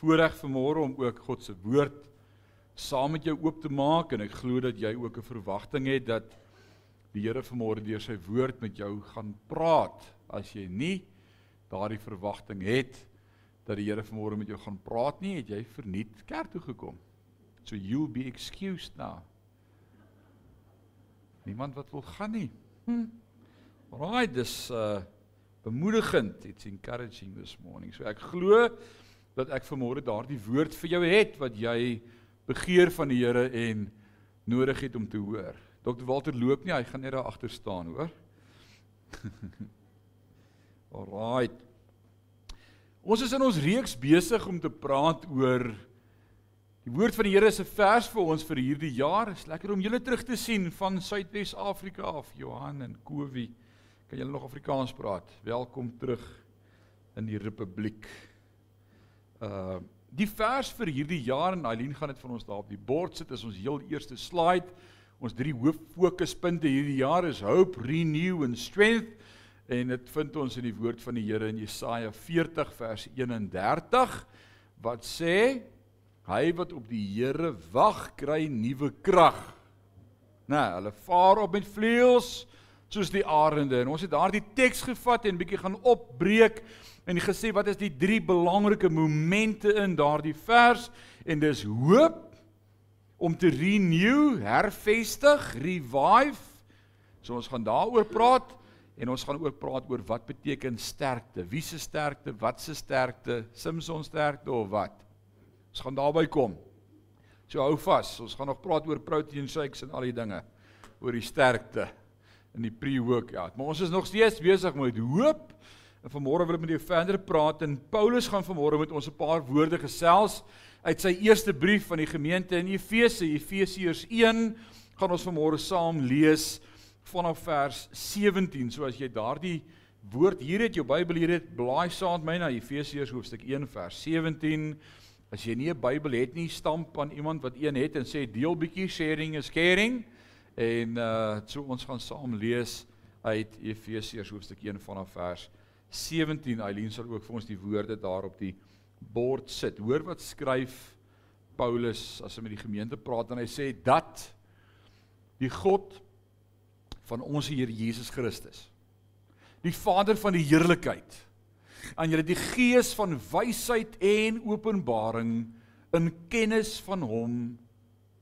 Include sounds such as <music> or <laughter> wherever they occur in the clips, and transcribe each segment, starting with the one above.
voorreg vanmôre om ook God se woord saam met jou oop te maak en ek glo dat jy ook 'n verwagting het dat die Here vanmôre deur sy woord met jou gaan praat. As jy nie daardie verwagting het dat die Here vanmôre met jou gaan praat nie, het jy verniet kerk toe gekom. So you'll be excused now. Niemand wat wil gaan nie. Hm. Right, dis uh bemoedigend. It's encouraging this morning. So ek glo dat ek vanmôre daardie woord vir jou het wat jy begeer van die Here en nodig het om te hoor. Dr. Walter loop nie, hy gaan net daar agter staan, hoor. <laughs> Alraight. Ons is in ons reeks besig om te praat oor die woord van die Here is 'n vers vir ons vir hierdie jaar. Dit is lekker om julle terug te sien van Suidwes-Afrika af, Johan en Kowie. Kan julle nog Afrikaans praat? Welkom terug in die Republiek. Uh die vers vir hierdie jaar en Eileen gaan dit van ons daar op die bord sit is ons heel eerste slide. Ons drie hoof fokuspunte hierdie jaar is hope, renew and strength en dit vind ons in die woord van die Here in Jesaja 40 vers 31 wat sê hy wat op die Here wag kry nuwe krag. Nou, hulle vaar op met vleuels soos die arende en ons het daardie teks gevat en bietjie gaan opbreek en gesê wat is die drie belangrike momente in daardie vers en dis hoop om te renew, hervestig, revive. So ons gaan daaroor praat en ons gaan ook praat oor wat beteken sterkte. Wie se sterkte? Wat se sterkte? Simson sterkte of wat? Ons gaan daarby kom. So hou vas. Ons gaan nog praat oor protein shakes en al die dinge oor die sterkte in die pre-workout. Maar ons is nog steeds besig met hoop. En vanmôre wil ek met jou verder praat en Paulus gaan vanmôre met ons 'n paar woorde gesels uit sy eerste brief van die gemeente in Efese, Efesiërs 1, gaan ons vanmôre saam lees vanaf vers 17. So as jy daardie woord hier het, jou Bybel hier het, blaai saam met my na Efesiërs hoofstuk 1 vers 17. As jy nie 'n Bybel het nie, stamp aan iemand wat een het en sê deel bietjie sharing is caring. En uh so ons gaan saam lees uit Efesiërs hoofstuk 1 vanaf vers 17. Eileen sal ook vir ons die woorde daar op die bord sit. Hoor wat skryf Paulus as hy met die gemeente praat en hy sê dat die God van ons Here Jesus Christus die Vader van die heerlikheid aan julle die gees van wysheid en openbaring in kennis van hom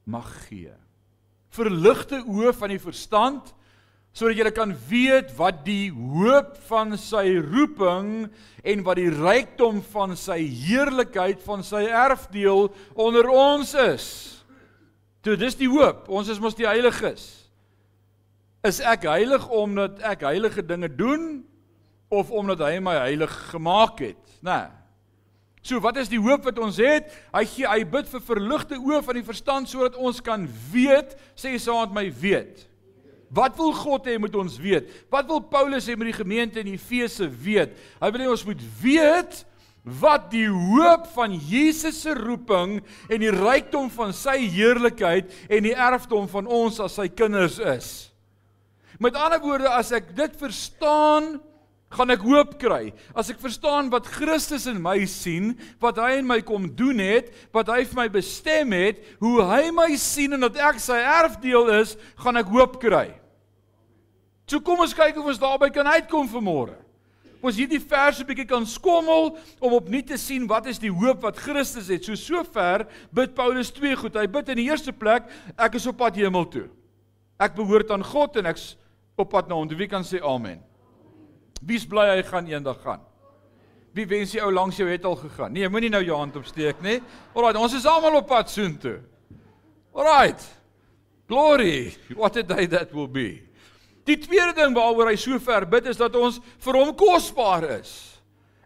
mag gee verligte oë van die verstand sodat jy kan weet wat die hoop van sy roeping en wat die rykdom van sy heerlikheid van sy erfdeel onder ons is. Toe dis die hoop. Ons is mos die heiliges. Is ek heilig omdat ek heilige dinge doen of omdat hy my heilig gemaak het? Né? Nee. So wat is die hoop wat ons het? Hy gee hy bid vir verligte oë van die verstand sodat ons kan weet, sê saam met my weet. Wat wil God hê moet ons weet? Wat wil Paulus hê moet die gemeente in Efese weet? Hy wil hê ons moet weet wat die hoop van Jesus se roeping en die rykdom van sy heerlikheid en die erfdom van ons as sy kinders is. Met ander woorde, as ek dit verstaan, gaan ek hoop kry. As ek verstaan wat Christus in my sien, wat hy in my kom doen het, wat hy vir my bestem het, hoe hy my sien en dat ek sy erfdeel is, gaan ek hoop kry. So kom ons kyk of ons daarby kan uitkom vanmôre. Ons hierdie verse bietjie kan skommel om opnuut te sien wat is die hoop wat Christus het. So sover bid Paulus twee goed. Hy bid in die eerste plek, ek is op pad hemel toe. Ek behoort aan God en ek's op pad na hom. Wie kan sê amen? Wie's bly hy gaan eendag gaan? Wie wens die ou langs jou het al gegaan? Nee, moenie nou jou hand opsteek nie. Alraai, ons is almal op pad soontoe. Alraai. Glory, what a day that will be. Die tweede ding waaroor hy so ver bid is dat ons vir hom kosbaar is.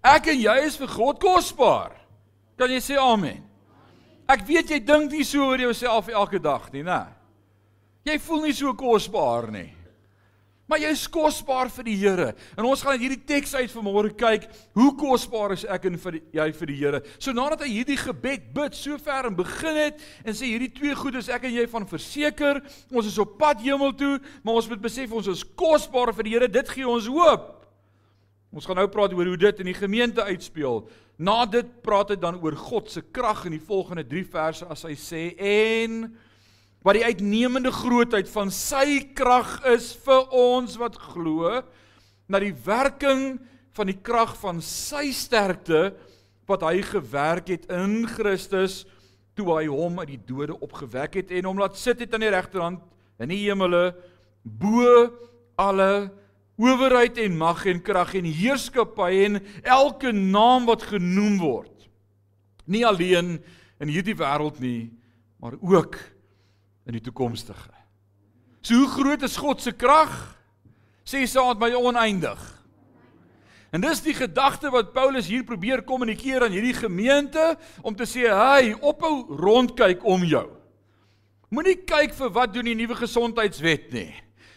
Ek en jy is vir God kosbaar. Kan jy sê amen? Ek weet jy dink nie so oor jouself elke dag nie, né? Jy voel nie so kosbaar nie. Maar jy is kosbaar vir die Here. En ons gaan uit hierdie teks uit vanmôre kyk, hoe kosbaar is ek en vir die, jy vir die Here. So nadat hy hierdie gebed bid sover en begin het en sê hierdie twee goed is ek en jy van verseker, ons is op pad hemel toe, maar ons moet besef ons is kosbaar vir die Here. Dit gee ons hoop. Ons gaan nou praat oor hoe dit in die gemeente uitspeel. Na dit praat hy dan oor God se krag in die volgende 3 verse as hy sê en wat die uitnemende grootheid van sy krag is vir ons wat glo na die werking van die krag van sy sterkte wat hy gewerk het in Christus toe hy hom uit die dode opgewek het en hom laat sit het aan die regterhand in die hemele bo alle owerheid en mag en krag en heerskappy en elke naam wat genoem word. Nie alleen in hierdie wêreld nie maar ook in die toekomstige so hoe groot is God se krag sê saad my oneindig En dis die gedagte wat Paulus hier probeer kommunikeer aan hierdie gemeente om te sê, "Hey, ophou rondkyk om jou. Moenie kyk vir wat doen die nuwe gesondheidswet nie.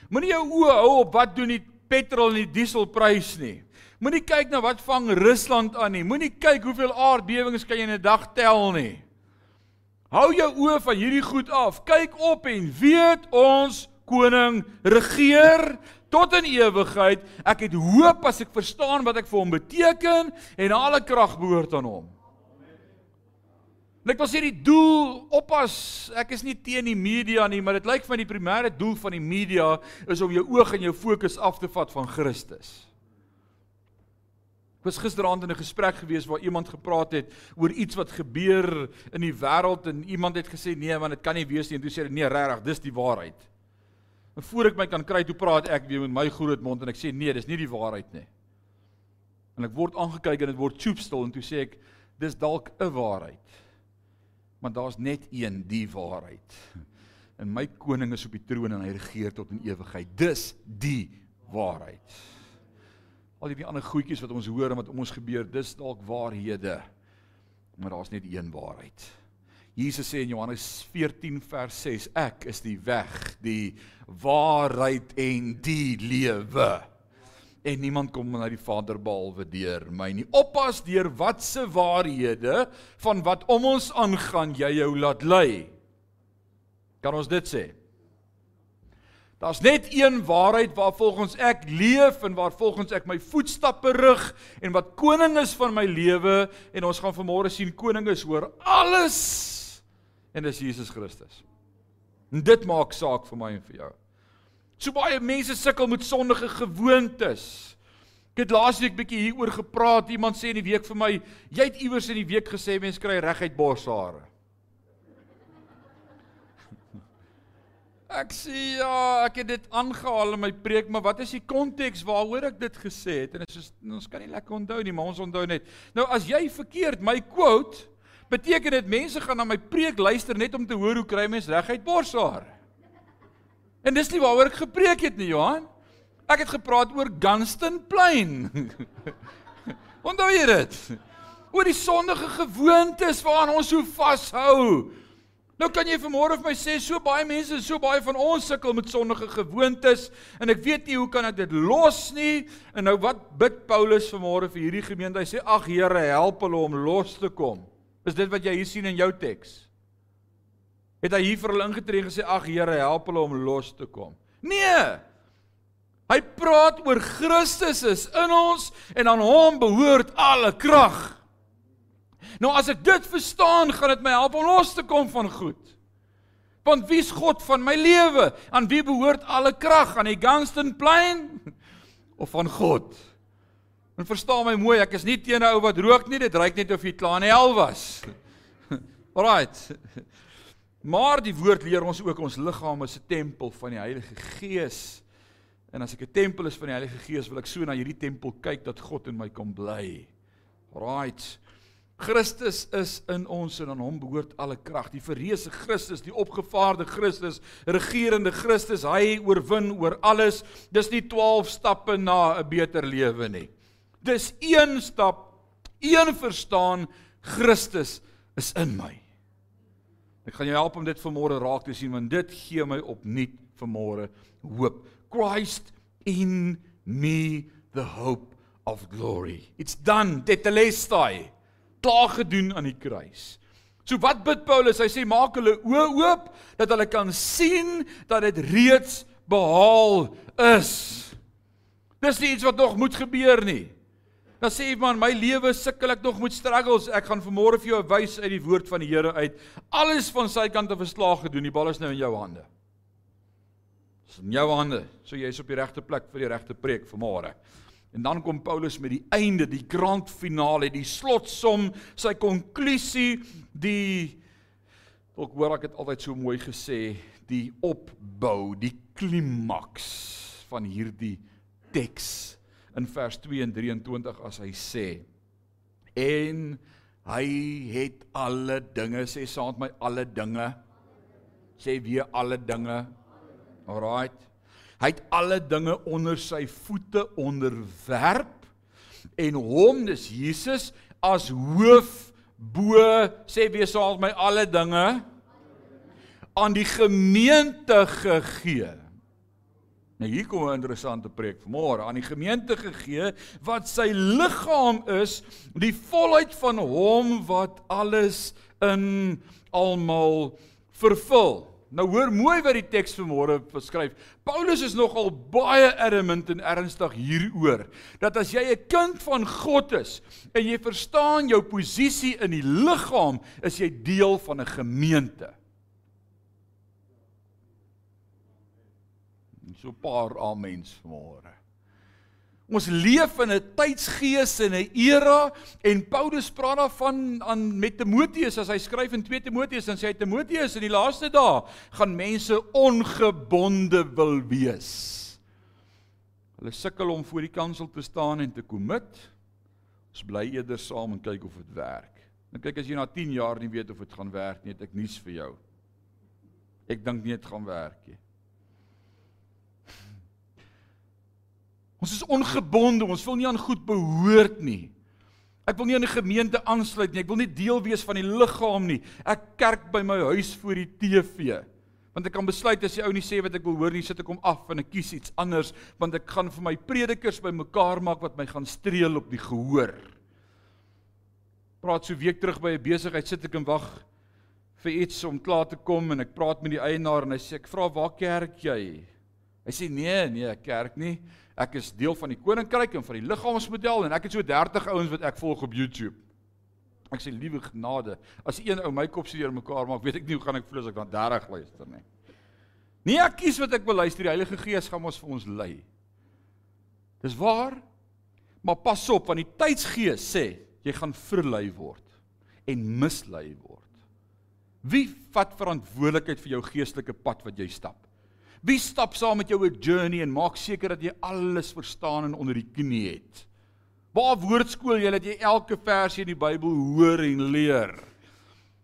Moenie jou oë hou op wat doen die petrol en die dieselprys nie. Moenie kyk na wat vang Rusland aan nie. Moenie kyk hoeveel aardbewings kan jy in 'n dag tel nie. Hou jou oë van hierdie goed af. Kyk op en weet ons koning regeer tot in ewigheid. Ek het hoop as ek verstaan wat ek vir hom beteken en alle krag behoort aan hom. En ek wil sê die doel oppas, ek is nie teen die media nie, maar dit lyk van die primêre doel van die media is om jou oog en jou fokus af te vat van Christus. Was gisteraand in 'n gesprek gewees waar iemand gepraat het oor iets wat gebeur in die wêreld en iemand het gesê nee, want dit kan nie wees nie en toe sê hy nee, regtig, dis die waarheid. En voor ek my kan kry, toe praat ek weer met my groot mond en ek sê nee, dis nie die waarheid nie. En ek word aangekyk en dit word choopstil en toe sê ek dis dalk 'n waarheid. Maar daar's net een die waarheid. En my koning is op die troon en hy regeer tot in ewigheid. Dis die waarheid. Al die ander goedjies wat ons hoor en wat om ons gebeur, dis dalk waarhede. Maar daar's net een waarheid. Jesus sê in Johannes 14 vers 6 ek is die weg, die waarheid en die lewe. En niemand kom na die Vader behalwe deur my nie. Oppas deur watse waarhede van wat om ons aangaan jy jou laat lei. Kan ons dit sê? Daar's net een waarheid waar volgens ek leef en waar volgens ek my voetstappe rig en wat koning is van my lewe en ons gaan vanmôre sien koning is oor alles en dis Jesus Christus. En dit maak saak vir my en vir jou. So baie mense sukkel met sondige gewoontes. Ek het laasweek bietjie hieroor gepraat. Iemand sê in die week vir my, jy het iewers in die week gesê mense kry reguit borshare. Ek sê ja, ek het dit aangehaal in my preek, maar wat is die konteks waaroor ek dit gesê het? En dit is ons kan nie lekker onthou nie, maar ons onthou net. Nou as jy verkeerd my quote beteken dit mense gaan na my preek luister net om te hoor hoe kry mens reguit borshaar. En dis nie waaroor ek gepreek het nie, Johan. Ek het gepraat oor Gunston Plain. <laughs> Onthou jy dit? Oor die sondige gewoontes waaraan ons so vashou. Nou kan jy vanmôre vir my sê so baie mense, so baie van ons sukkel met sondige gewoontes en ek weet nie hoe kan ek dit los nie? En nou wat bid Paulus vanmôre vir hierdie gemeente? Hy sê ag Here, help hulle om los te kom. Is dit wat jy hier sien in jou teks? Het hy hier vir hulle ingetree en gesê ag Here, help hulle om los te kom? Nee. Hy praat oor Christus is in ons en aan hom behoort alle krag. Nou as ek dit verstaan, gaan dit my help om los te kom van goed. Want wie's God van my lewe? Aan wie behoort alle krag? Aan die Gunston Plain <laughs> of van God? En verstaan my mooi, ek is nie teen 'n ou wat rook nie, dit reik net of jy klaar in hel was. <laughs> Alraight. Maar die woord leer ons ook ons liggaam is 'n tempel van die Heilige Gees. En as ek 'n tempel is van die Heilige Gees, wil ek so na hierdie tempel kyk dat God in my kom bly. Alraight. Christus is in ons en aan hom behoort alle krag. Die verreëse Christus, die opgevaarde Christus, regerende Christus, hy oorwin oor alles. Dis nie 12 stappe na 'n beter lewe nie. Dis een stap, een verstaan Christus is in my. Ek gaan jou help om dit vanmôre raak te sien want dit gee my opnuut vanmôre hoop. Christ in me the hope of glory. It's done. Tetelestai. Klaar gedoen aan die kruis. So wat bid Paulus? Hy sê maak hulle oë oop dat hulle kan sien dat dit reeds behaal is. Dis nie iets wat nog moet gebeur nie. Dan sê jy man, my lewe sukkel ek nog met struggles. Ek gaan vanmôre vir jou wys uit die woord van die Here uit. Alles van sy kant af verslaag gedoen. Die bal is nou in jou hande. Dis in jou hande. So jy is op die regte plek vir die regte preek vanmôre. En dan kom Paulus met die einde, die grand finale, die slotsom, sy konklusie, die ook hoor ek het altyd so mooi gesê, die opbou, die klimaks van hierdie teks in vers 2 en 23 as hy sê en hy het alle dinge sê saam met my alle dinge. Sê weer alle dinge. Alright hy het alle dinge onder sy voete onderwerp en hom dis Jesus as hoof bo sê weer saam met my alle dinge aan die gemeente gegee Nou hier kom 'n interessante preek vanmôre aan die gemeente gegee wat sy liggaam is, die volheid van hom wat alles in almal vervul. Nou hoor mooi wat die teks vanmôre beskryf. Paulus is nogal baie adamant en ernstig hieroor dat as jy 'n kind van God is en jy verstaan jou posisie in die liggaam, is jy deel van 'n gemeente. So 'n paar amens vanmôre. Ons leef in 'n tydsgees en 'n era en Paulus praat daarvan aan met Timoteus as hy skryf in 2 Timoteus en sê hy Timoteus in die laaste dae gaan mense ongebonde wil wees. Hulle sukkel om voor die kansel te staan en te commit. Ons bly eerder saam en kyk of dit werk. En kyk as jy na 10 jaar nie weet of dit gaan werk nie, het ek nuus vir jou. Ek dink nie dit gaan werk nie. Ons is ongebonde, ons wil nie aan goed behoort nie. Ek wil nie aan 'n gemeente aansluit nie. Ek wil nie deel wees van die liggaam nie. Ek kerk by my huis voor die TV. Want ek kan besluit as die ou nie sê wat ek wil hoor nie, sit ek hom af en ek kies iets anders, want ek gaan vir my predikers bymekaar maak wat my gaan streel op die gehoor. Praat so week terug by 'n besigheid, sit ek en wag vir iets om klaar te kom en ek praat met die eienaar en hy sê ek vra waar kerk jy? Hy sê nee, nee, kerk nie. Ek is deel van die koninkryk en van die liggaamsmodel en ek het so 30 ouens wat ek volg op YouTube. Ek sê liewe genade, as een ou my kop seer mekaar maak, weet ek nie hoe gaan ek vloes ek dan 30 luister nie. Nee, ek kies wat ek wil luister. Die Heilige Gees gaan ons vir ons lei. Dis waar. Maar pas op want die tydsgees sê jy gaan verlei word en mislei word. Wie vat verantwoordelikheid vir jou geestelike pad wat jy stap? Wie stap saam met jou 'n journey en maak seker dat jy alles verstaan en onder die knie het? Waar woordskool jy dat jy elke versie in die Bybel hoor en leer?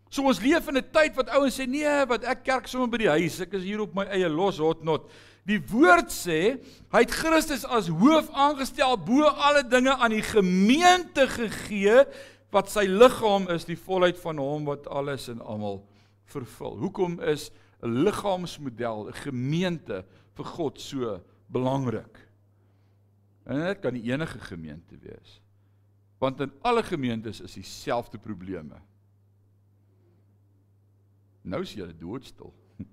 So ons leef in 'n tyd wat ouens sê nee, wat ek kerk sommer by die huis, ek is hier op my eie los hotnot. Die woord sê hy het Christus as hoof aangestel bo alle dinge aan die gemeente gegee wat sy liggaam is, die volheid van hom wat alles en almal vervul. Hoekom is 'n liggaamsmodel, 'n gemeente vir God so belangrik. En dit kan nie enige gemeente wees. Want in alle gemeentes is dieselfde probleme. Nou is jy doodstil. <laughs>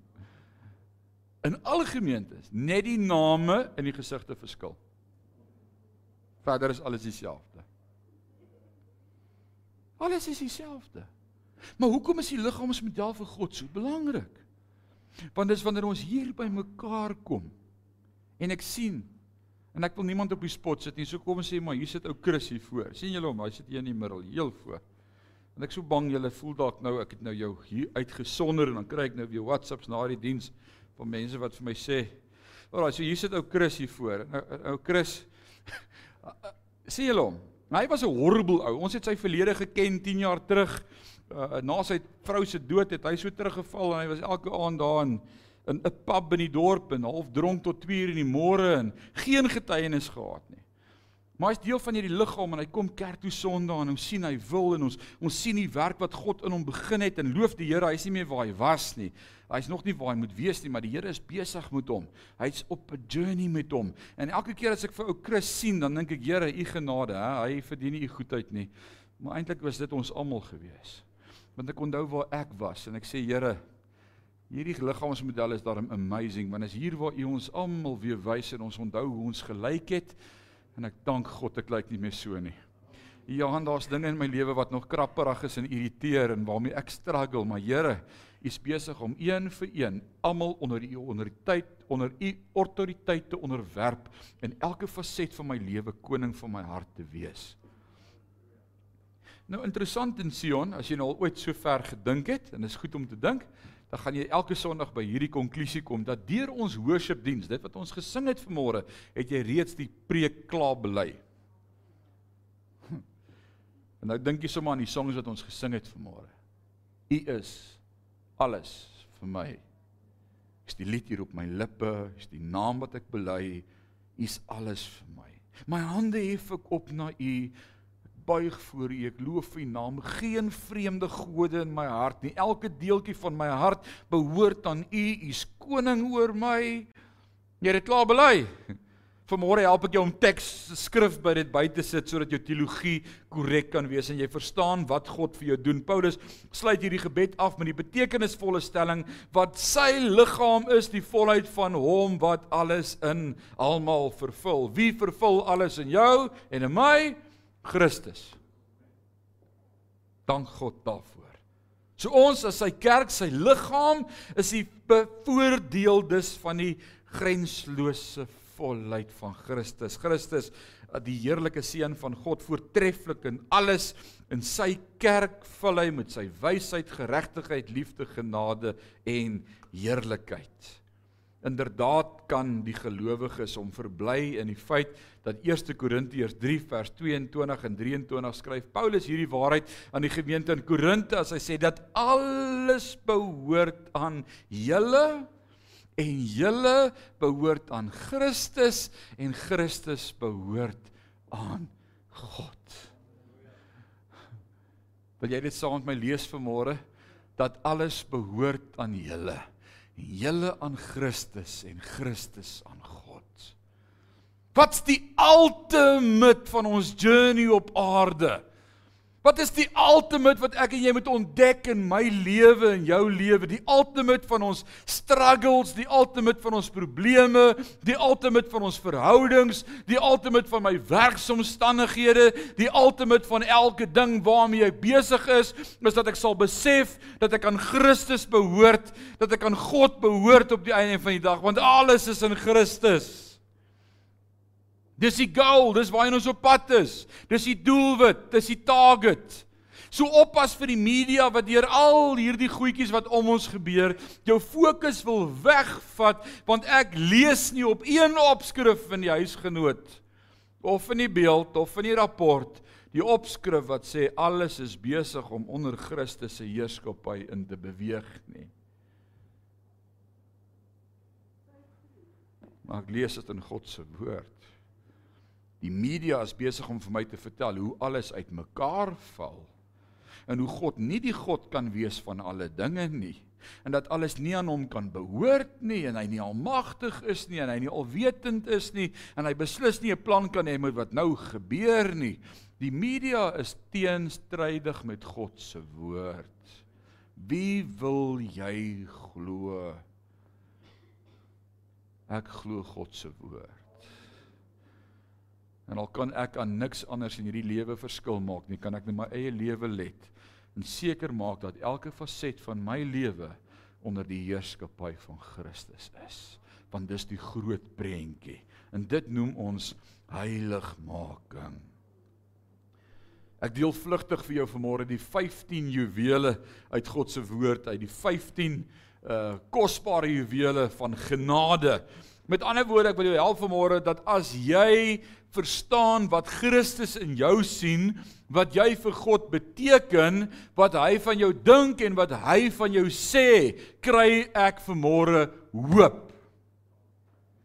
In alle gemeentes, net die name en die gesigte verskil. Verder is alles dieselfde. Alles is dieselfde. Maar hoekom is die liggaamsmodel vir God so belangrik? Want dis wanneer ons hier by mekaar kom en ek sien en ek wil niemand op die spot sit nie. So kom ons sê maar hier sit ou Chris hier voor. sien julle hom? Hy sit hier in die middel, heel voor. En ek so bang julle voel dalk nou ek het nou jou hier uitgesonder en dan kry ek nou weer WhatsApps na die diens van mense wat vir my sê, "Alraai, so hier sit ou Chris hier voor." Nou ou Chris <laughs> sien julle hom? Hy was 'n horrible ou. Ons het sy verlede geken 10 jaar terug uh, na sy vrou se dood het hy so teruggeval en hy was elke aand daar in 'n 'n pub in die dorp en half dronk tot 2 uur in die môre en geen getuienis gehad nie. Maar hy's deel van hierdie liggaam en hy kom kerk toe Sondag en ons sien hy wil en ons ons sien die werk wat God in hom begin het en loof die Here, hy's nie meer waar hy was nie. Hy's nog nie waar hy moet wees nie, maar die Here is besig met hom. Hy's op 'n journey met hom. En elke keer as ek vir ou Chris sien, dan dink ek, Here, u genade, hè? hy verdien nie u goedheid nie. Maar eintlik was dit ons almal gewees want ek onthou waar ek was en ek sê Here hierdie liggaamsmodel is daarom amazing want is hier waar U ons almal weer wys en ons onthou hoe ons gelyk het en ek dank God ek lyk nie meer so nie Ja, daar's dinge in my lewe wat nog krapperig is en irriteer en waarmee ek struggle, maar Here, U is besig om een vir een almal onder U onderteit, onder U autoriteit te onderwerp en elke faset van my lewe koning van my hart te wees. Nou interessant in Sion, as jy nou al ooit so ver gedink het en dit is goed om te dink, dan gaan jy elke Sondag by hierdie konklusie kom dat deur ons worship diens, dit wat ons gesing het vanmôre, het jy reeds die preek klaar bely. Hm. En nou dink jy sommer aan die songs wat ons gesing het vanmôre. U is alles vir my. Is die lied hier op my lippe, is die naam wat ek bely, is alles vir my. My hande hef ek op na U buig voor U. Ek loof U naam. Geen vreemde gode in my hart nie. Elke deeltjie van my hart behoort aan U. U is koning oor my. Jy het klaar bely. Vanmôre help ek jou om teks skrif by dit by te sit sodat jou teologie korrek kan wees en jy verstaan wat God vir jou doen. Paulus sluit hierdie gebed af met die betekenisvolle stelling wat sy liggaam is die volheid van hom wat alles in almal vervul. Wie vervul alles in jou en in my? Christus. Dank God daarvoor. So ons as sy kerk, sy liggaam is die bevoordeeldes van die grenslose volheid van Christus. Christus, die heerlike seun van God, voortreffelik in alles in sy kerk vul hy met sy wysheid, geregtigheid, liefde, genade en heerlikheid. Inderdaad kan die gelowiges om verbly in die feit dat 1 Korintiërs 3 vers 22 en 23 skryf Paulus hierdie waarheid aan die gemeente in Korinte as hy sê dat alles behoort aan julle en julle behoort aan Christus en Christus behoort aan God. Wil jy dit saam met my lees vanmôre dat alles behoort aan julle? En julle aan Christus en Christus aan God. Wat's die ultimate van ons journey op aarde? Wat is die ultimate wat ek en jy moet ontdek in my lewe en jou lewe? Die ultimate van ons struggles, die ultimate van ons probleme, die ultimate van ons verhoudings, die ultimate van my werksomstandighede, die ultimate van elke ding waarmee ek besig is, is dat ek sal besef dat ek aan Christus behoort, dat ek aan God behoort op die einde van die dag, want alles is in Christus. Dis die goal, dis waar ons op pad is. Dis die doelwit, dis die target. So oppas vir die media wat deur al hierdie goedjies wat om ons gebeur, jou fokus wil wegvat want ek lees nie op een opskrif in die huisgenoot of in die beeld of in die rapport die opskrif wat sê alles is besig om onder Christus se heerskappy in te beweeg nie. Maar ek lees dit in God se woord. Die media is besig om vir my te vertel hoe alles uitmekaar val en hoe God nie die God kan wees van alle dinge nie en dat alles nie aan hom kan behoort nie en hy nie almagtig is nie en hy nie alwetend is nie en hy beslis nie 'n plan kan hê met wat nou gebeur nie. Die media is teenstrydig met God se woord. Wie wil jy glo? Ek glo God se woord. En al kan ek aan niks anders in hierdie lewe verskil maak nie, kan ek net my eie lewe let en seker maak dat elke faset van my lewe onder die heerskappy van Christus is. Want dis die groot prentjie. En dit noem ons heiligmaking. Ek deel vlugtig vir jou vanmôre die 15 juwele uit God se woord uit die 15 uh kosbare juwele van genade. Met ander woorde, ek wil jou help vanmôre dat as jy verstaan wat Christus in jou sien, wat jy vir God beteken, wat hy van jou dink en wat hy van jou sê, kry ek vanmôre hoop.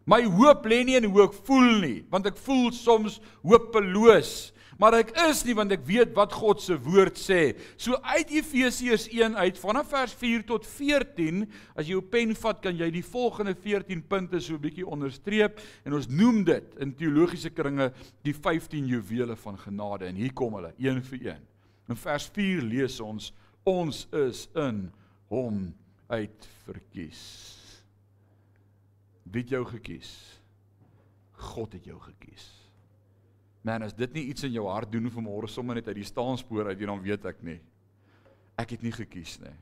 My hoop lê nie in hoe ek voel nie, want ek voel soms hopeloos maar ek is nie want ek weet wat God se woord sê. So uit Efesiërs 1 uit vanaf vers 4 tot 14, as jy jou pen vat, kan jy die volgende 14 punte so 'n bietjie onderstreep en ons noem dit in teologiese kringe die 15 juwele van genade en hier kom hulle een vir een. In vers 4 lees ons ons is in hom uitverkies. Wie het jou gekies? God het jou gekies. Man, as dit nie iets in jou hart doen vir môre sommer net uit die staanspoor uit, dan weet ek nie. Ek het nie gekies nie.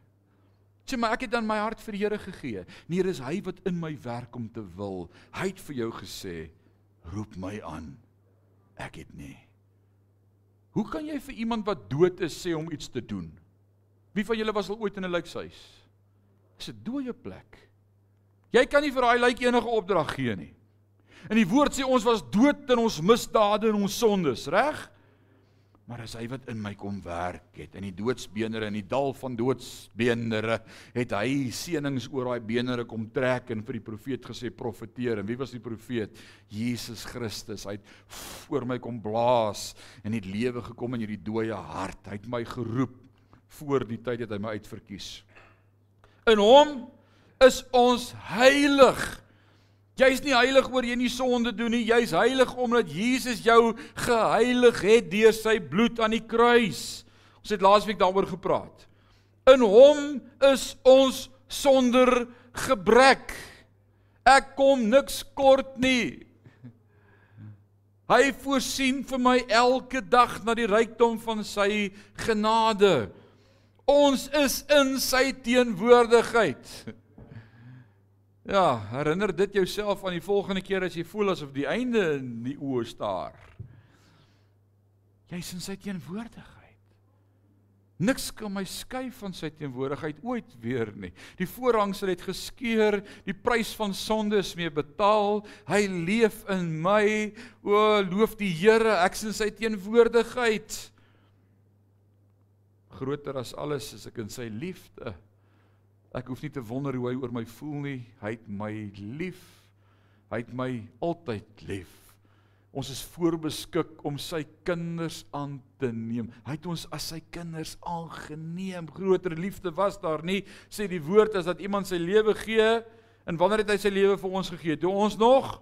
Sê maar ek het dan my hart vir die Here gegee. Nee, dis hy wat in my werk om te wil. Hy het vir jou gesê, roep my aan. Ek het nie. Hoe kan jy vir iemand wat dood is sê om iets te doen? Wie van julle was al ooit in 'n lijkhuis? Dis 'n dooie plek. Jy kan nie vir daai lijk enige opdrag gee nie. En die woord sê ons was dood in ons misdade en ons sondes, reg? Maar as hy wat in my kom werk het in die doodsbeenere in die dal van doodsbeenere het hy seënings oor daai beenere kom trek en vir die profeet gesê profeteer. En wie was die profeet? Jesus Christus. Hy het voor my kom blaas en het lewe gekom in hierdie dooie hart. Hy het my geroep. Voor die tyd het hy my uitverkies. In hom is ons heilig Jy's nie heilig oor jy nie sonde doen nie. Jy's heilig omdat Jesus jou geheilig het deur sy bloed aan die kruis. Ons het laasweek daaroor gepraat. In hom is ons sonder gebrek. Ek kom niks kort nie. Hy voorsien vir my elke dag na die rykdom van sy genade. Ons is in sy teenwoordigheid. Ja, herinner dit jouself aan die volgende keer as jy voel asof die einde in die oë staar. Jy's in sy teenwoordigheid. Niks kan my skei van sy teenwoordigheid ooit weer nie. Die voorhangsel het geskeur, die prys van sonde is mee betaal. Hy leef in my. O, loof die Here, ek's in sy teenwoordigheid. Groter as alles is ek in sy liefde. Ek hoef nie te wonder hoe hy oor my voel nie. Hy het my lief. Hy het my altyd lief. Ons is voorbeskik om sy kinders aan te neem. Hy het ons as sy kinders aangeneem. Groter liefde was daar nie. Sê die woord is dat iemand sy lewe gee en wanneer het hy sy lewe vir ons gegee? Toe ons nog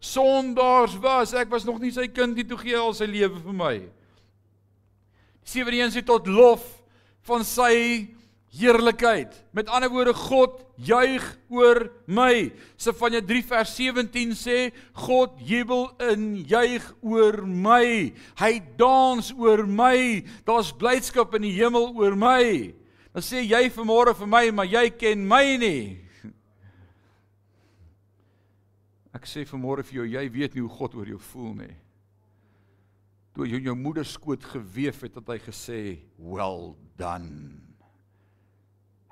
sondaars was. Ek was nog nie sy kind nie toe gee hy al sy lewe vir my. 71 sê tot lof van sy heerlikheid. Met ander woorde God juig oor my. Sefanja 3 vers 17 sê God jubel in juig oor my. Hy dans oor my. Daar's blydskap in die hemel oor my. Dan sê jy vanmôre vir my, maar jy ken my nie. Ek sê vanmôre vir jou, jy weet nie hoe God oor jou voel nie. Toe jy jou moeder skoot geweef het, het hy gesê, "Well done."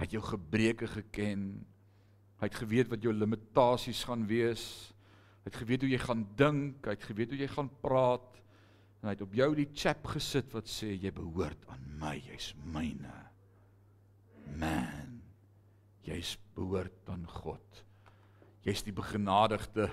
Hy het jou gebreke geken. Hy het geweet wat jou limitasies gaan wees. Hy het geweet hoe jy gaan dink, hy het geweet hoe jy gaan praat. En hy het op jou die chap gesit wat sê jy behoort aan my, jy's myne. Man, jy's behoort aan God. Jy's die begenadigde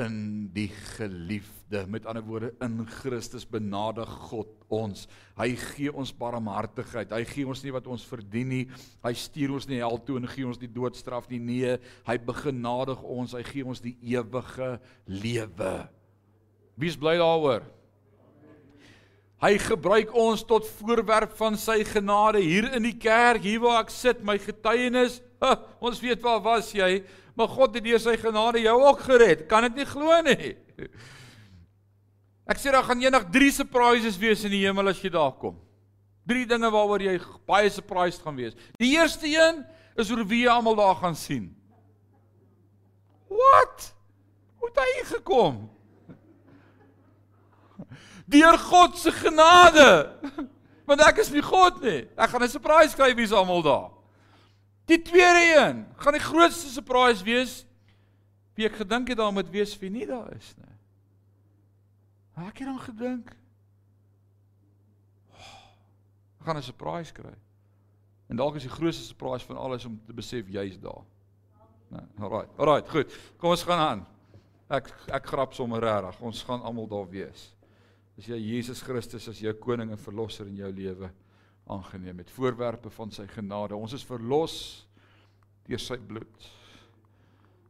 in die geliefde. Met ander woorde, in Christus benadig God ons. Hy gee ons barmhartigheid. Hy gee ons nie wat ons verdien nie. Hy stuur ons nie hel toe en gee ons die doodstraf nie. Nee, hy begenadig ons. Hy gee ons die ewige lewe. Wie's bly daaroor? Hy gebruik ons tot voorwerp van sy genade hier in die kerk, hier waar ek sit, my getuienis. <laughs> Ha, ons weet waar was jy? Maar God het deur sy genade jou ook gered. Kan dit nie glo nie. Ek sê daar gaan eendag 3 surprises wees in die hemel as jy daar kom. 3 dinge waaroor jy baie surprised gaan wees. Die eerste een is oor wie jy almal daar gaan sien. Wat? Hoe het hy gekom? Deur God se genade. <laughs> Want ek is nie God nie. Ek gaan 'n surprise kry wie's almal daar. Die tweede een gaan die grootste surprise wees. Wie ek gedink het daar moet wees wie nie daar is nie. Ek het dan gedink ek gaan 'n surprise kry. En dalk is die grootste surprise van alles om te besef jy's daar. Nee, alright. Alright, goed. Kom ons gaan aan. Ek ek grap sommer regtig. Ons gaan almal daar wees. As jy Jesus Christus as jou koning en verlosser in jou lewe aangeneem het. Voorwerpe van sy genade. Ons is verlos deur sy bloed.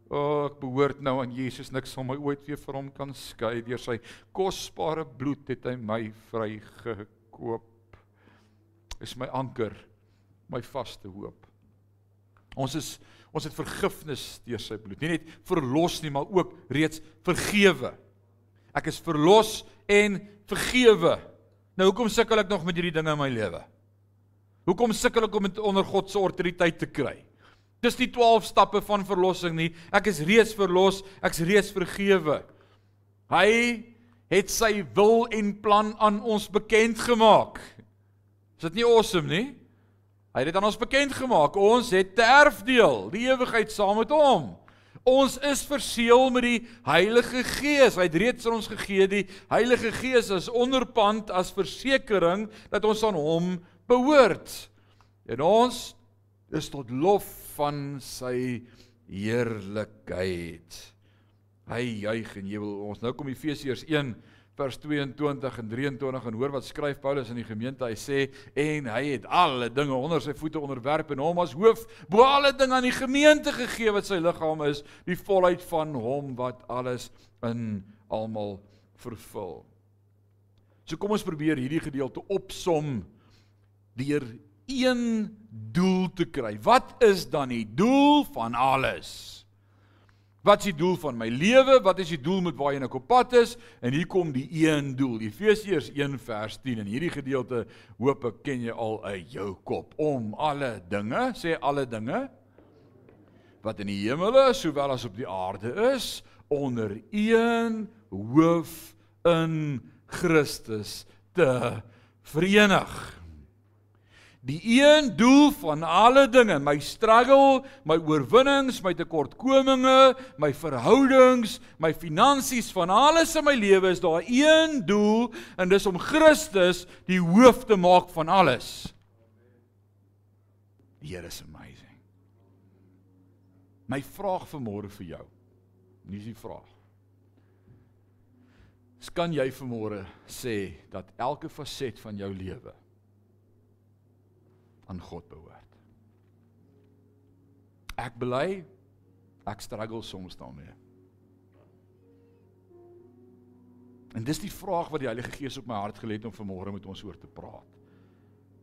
O, oh, ek behoort nou aan Jesus. Niks sal my ooit weer van hom kan skei. Deur sy kosbare bloed het hy my vrygekoop. Is my anker, my vaste hoop. Ons is ons het vergifnis deur sy bloed. Nie net verlos nie, maar ook reeds vergewe. Ek is verlos en vergewe. Nou hoekom sukkel ek nog met hierdie dinge in my lewe? Hoekom sukkel ek om dit onder God se autoriteit te kry? Dis die 12 stappe van verlossing nie. Ek is reeds verlos, ek's reeds vergewe. Hy het sy wil en plan aan ons bekend gemaak. Is dit nie awesome nie? Hy het dit aan ons bekend gemaak. Ons het 'n erfdeel, die ewigheid saam met hom. Ons is verseël met die Heilige Gees. Hy het reeds aan ons gegee die Heilige Gees as onderpand as versekering dat ons aan hom behoort. En ons is tot lof van sy heerlikheid. Hy juig en jubel. Ons nou kom Efesiërs 1 vers 22 en 23 en hoor wat skryf Paulus in die gemeente. Hy sê en hy het alle dinge onder sy voete onderwerp en hom as hoof bo alle dinge aan die gemeente gegee wat sy liggaam is, die volheid van hom wat alles in almal vervul. So kom ons probeer hierdie gedeelte opsom deur een doel te kry. Wat is dan die doel van alles? Wat is die doel van my lewe? Wat is die doel met waarheen ek op pad is? En hier kom die een doel. Efesiërs 1 vers 10 en hierdie gedeelte hoop ek ken jy al uit jou kop om alle dinge, sê alle dinge wat in die hemele sowel as op die aarde is onder een hoof in Christus te verenig. Die een doel van alle dinge, my struggle, my oorwinnings, my tekortkominge, my verhoudings, my finansies, van alles in my lewe is daar een doel en dis om Christus die hoof te maak van alles. Die Here is amazing. My vraag vanmôre vir jou. Hier is die vraag. Kan jy vanmôre sê dat elke faset van jou lewe aan God behoort. Ek bely ek struggle soms daarmee. En dis die vraag wat die Heilige Gees op my hart gelê het om vanmôre met ons oor te praat.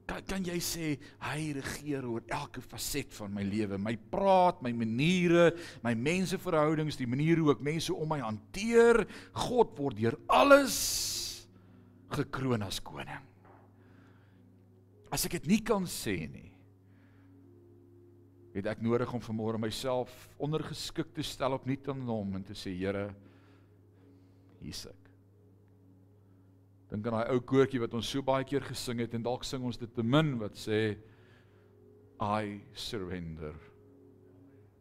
Kan kan jy sê hy regeer oor elke faset van my lewe, my praat, my maniere, my menseverhoudings, die manier hoe ek mense om my hanteer, God word deur alles gekroon as koning. As ek dit nie kan sê nie, het ek nodig om vanmôre myself ondergeskik te stel op nuut aan hom en te sê Here, hier's ek. Dink aan daai ou koortjie wat ons so baie keer gesing het en dalk sing ons dit te min wat sê I surrender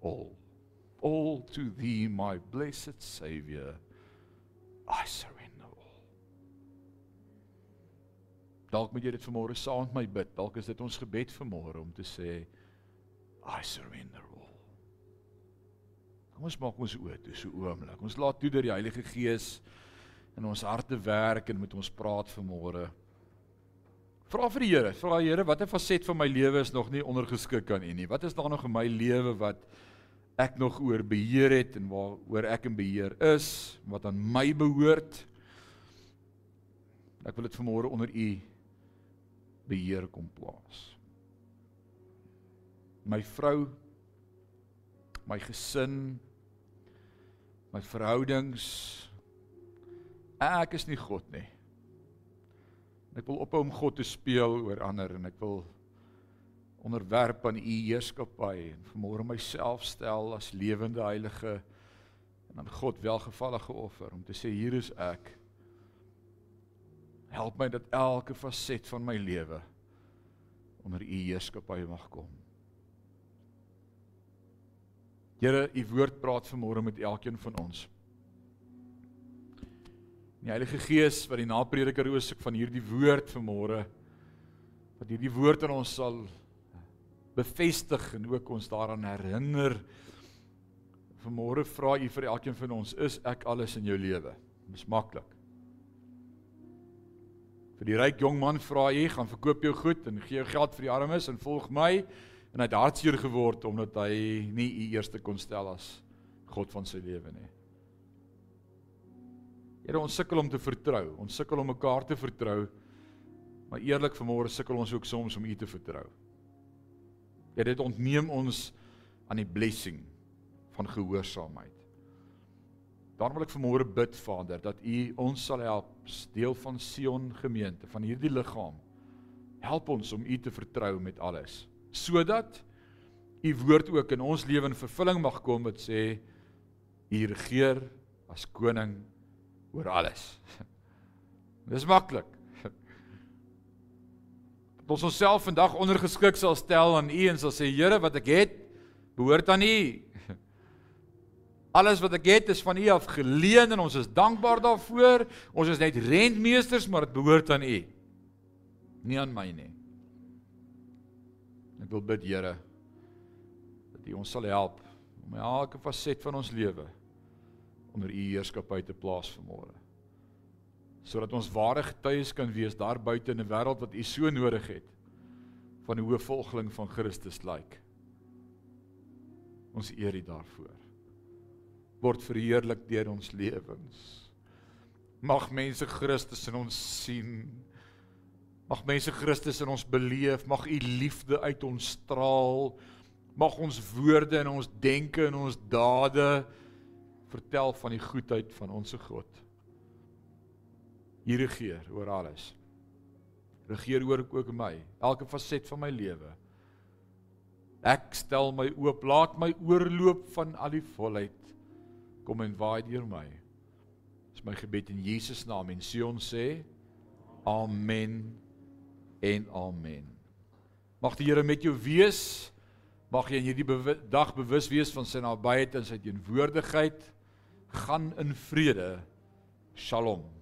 all all to thee my blessed savior I surrender Dalk moet jy dit vanmôre saam met my bid. Dalk is dit ons gebed vanmôre om te sê I surrender all. Kom ons maak ons oë toe so oomblik. Ons laat toe dat die Heilige Gees in ons harte werk en met ons praat vanmôre. Vra vir die Here, vra die Here, watter faset van my lewe is nog nie ondergeskik aan U nie? Wat is daar nog in my lewe wat ek nog oor beheer het en waaroor ek in beheer is, wat aan my behoort? Ek wil dit vanmôre onder U beheer kom plaas. My vrou, my gesin, my verhoudings ek is nie God nie. Ek wil ophou om God te speel oor ander en ek wil onderwerp aan u heerskappy en vermoor myself stel as lewende heilige en aan God welgevallige offer om te sê hier is ek Help my dat elke faset van my lewe onder U heerskappy mag kom. Here, U woord praat vanmôre met elkeen van ons. Die Heilige Gees wat die naprediker is van hierdie woord vanmôre wat hierdie woord aan ons sal bevestig en ook ons daaraan herinner. Vanmôre vra U vir elkeen van ons, is ek alles in jou lewe? Dis maklik. Vir die ryk jong man vra hy, gaan verkoop jou goed en gee jou geld vir die armes en volg my. En hy het hartseer geword omdat hy nie u eerste kon stel as God van sy lewe nie. Here, ons sukkel om te vertrou. Ons sukkel om mekaar te vertrou. Maar eerlik vanmôre sukkel ons ook soms om u te vertrou. Ja, dit ontneem ons aan die blessing van gehoorsaamheid. Daarom wil ek vanmôre bid Vader dat U ons sal help deel van Sion gemeente, van hierdie liggaam. Help ons om U te vertrou met alles, sodat U woord ook in ons lewe in vervulling mag kom wat sê U regeer as koning oor alles. <laughs> Dis maklik. <laughs> Dat ons onsself vandag ondergeskik sal stel aan U en sal sê Here, wat ek het, behoort aan U. Alles wat ek het is van U af geleen en ons is dankbaar daarvoor. Ons is net rentmeesters, maar dit behoort aan U. Nie aan my nie. Ek wil bid, Here, dat U ons sal help om elke faset van ons lewe onder U heerskappy te plaas vanmôre. Sodat ons ware getuies kan wees daar buite in 'n wêreld wat U so nodig het van 'n hoë volgeling van Christus lyk. Like. Ons eer U daarvoor word verheerlik deur ons lewens. Mag mense Christus in ons sien. Mag mense Christus in ons beleef, mag u liefde uit ons straal. Mag ons woorde en ons denke en ons dade vertel van die goedheid van ons God. U regeer oor alles. Regeer oor ook my, elke faset van my lewe. Ek stel my oop, laat my oorloop van al die volheid kom en waai deur my. Dis my gebed in Jesus naam en Sion sê amen en amen. Mag die Here met jou wees. Mag jy in hierdie bewi dag bewus wees van sy nabyheid en sy teenwoordigheid. Gaan in vrede. Shalom.